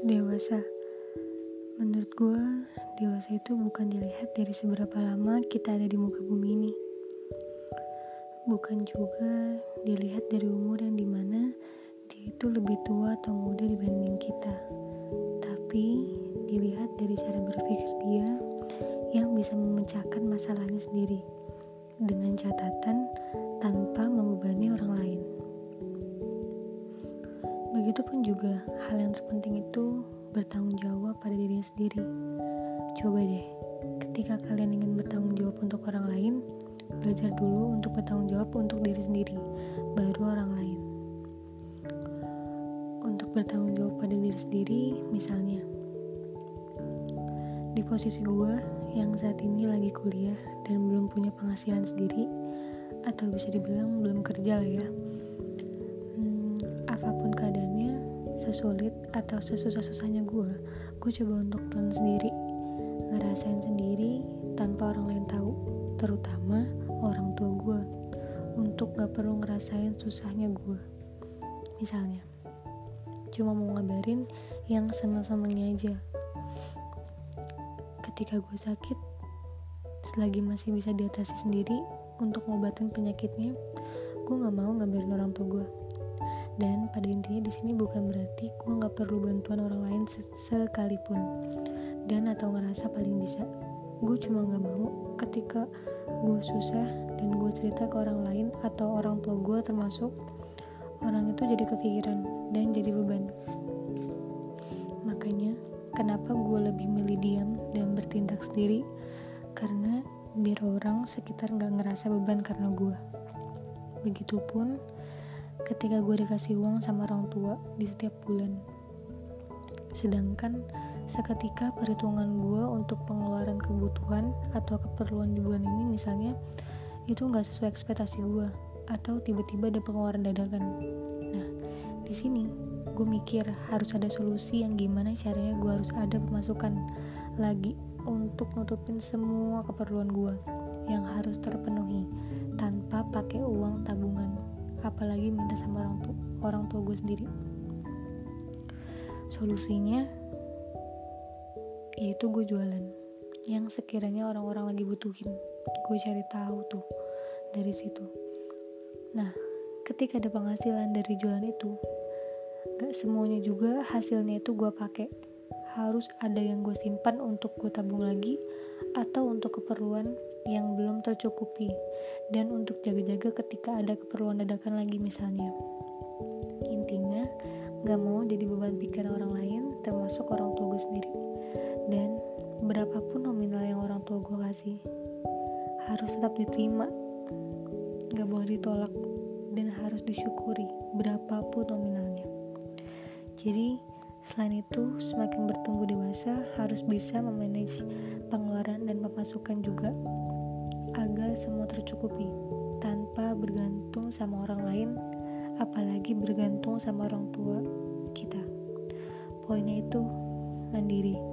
Dewasa. Menurut gue, dewasa itu bukan dilihat dari seberapa lama kita ada di muka bumi ini. Bukan juga dilihat dari umur yang di mana dia itu lebih tua atau muda dibanding kita. Tapi dilihat dari cara berpikir dia yang bisa memecahkan masalahnya sendiri Dengan catatan tanpa membebani orang lain Begitupun juga hal yang terpenting itu bertanggung jawab pada dirinya sendiri. Coba deh, ketika kalian ingin bertanggung jawab untuk orang lain, belajar dulu untuk bertanggung jawab untuk diri sendiri, baru orang lain. Untuk bertanggung jawab pada diri sendiri, misalnya, di posisi gue yang saat ini lagi kuliah dan belum punya penghasilan sendiri, atau bisa dibilang belum kerja lah ya sesulit atau sesusah-susahnya gue gue coba untuk telan sendiri ngerasain sendiri tanpa orang lain tahu terutama orang tua gue untuk gak perlu ngerasain susahnya gue misalnya cuma mau ngabarin yang seneng-senengnya aja. Ketika gue sakit selagi masih bisa diatasi sendiri untuk ngobatin penyakitnya gue gak mau ngabarin orang tua gue dan pada intinya di sini bukan berarti gue nggak perlu bantuan orang lain sekalipun. Dan atau ngerasa paling bisa gue cuma nggak mau ketika gue susah dan gue cerita ke orang lain atau orang tua gue termasuk orang itu jadi kepikiran dan jadi beban. Makanya kenapa gue lebih milih diam dan bertindak sendiri? Karena biar orang sekitar nggak ngerasa beban karena gue begitupun ketika gue dikasih uang sama orang tua di setiap bulan. Sedangkan seketika perhitungan gue untuk pengeluaran kebutuhan atau keperluan di bulan ini misalnya itu nggak sesuai ekspektasi gue atau tiba-tiba ada pengeluaran dadakan. Nah, di sini gue mikir harus ada solusi yang gimana caranya gue harus ada pemasukan lagi untuk nutupin semua keperluan gue yang harus terpenuhi tanpa pakai uang tabungan apalagi minta sama orang tua orang tua gue sendiri. Solusinya yaitu gue jualan. Yang sekiranya orang-orang lagi butuhin gue cari tahu tuh dari situ. Nah ketika ada penghasilan dari jualan itu gak semuanya juga hasilnya itu gue pakai. Harus ada yang gue simpan untuk gue tabung lagi atau untuk keperluan yang belum tercukupi dan untuk jaga-jaga ketika ada keperluan dadakan lagi misalnya. Intinya gak mau jadi beban pikiran orang lain termasuk orang tua gue sendiri. Dan berapapun nominal yang orang tua gue kasih harus tetap diterima. Gak boleh ditolak dan harus disyukuri berapapun nominalnya. Jadi Selain itu, semakin bertumbuh dewasa harus bisa memanage pengeluaran dan pemasukan juga agar semua tercukupi tanpa bergantung sama orang lain, apalagi bergantung sama orang tua kita. Poinnya itu mandiri.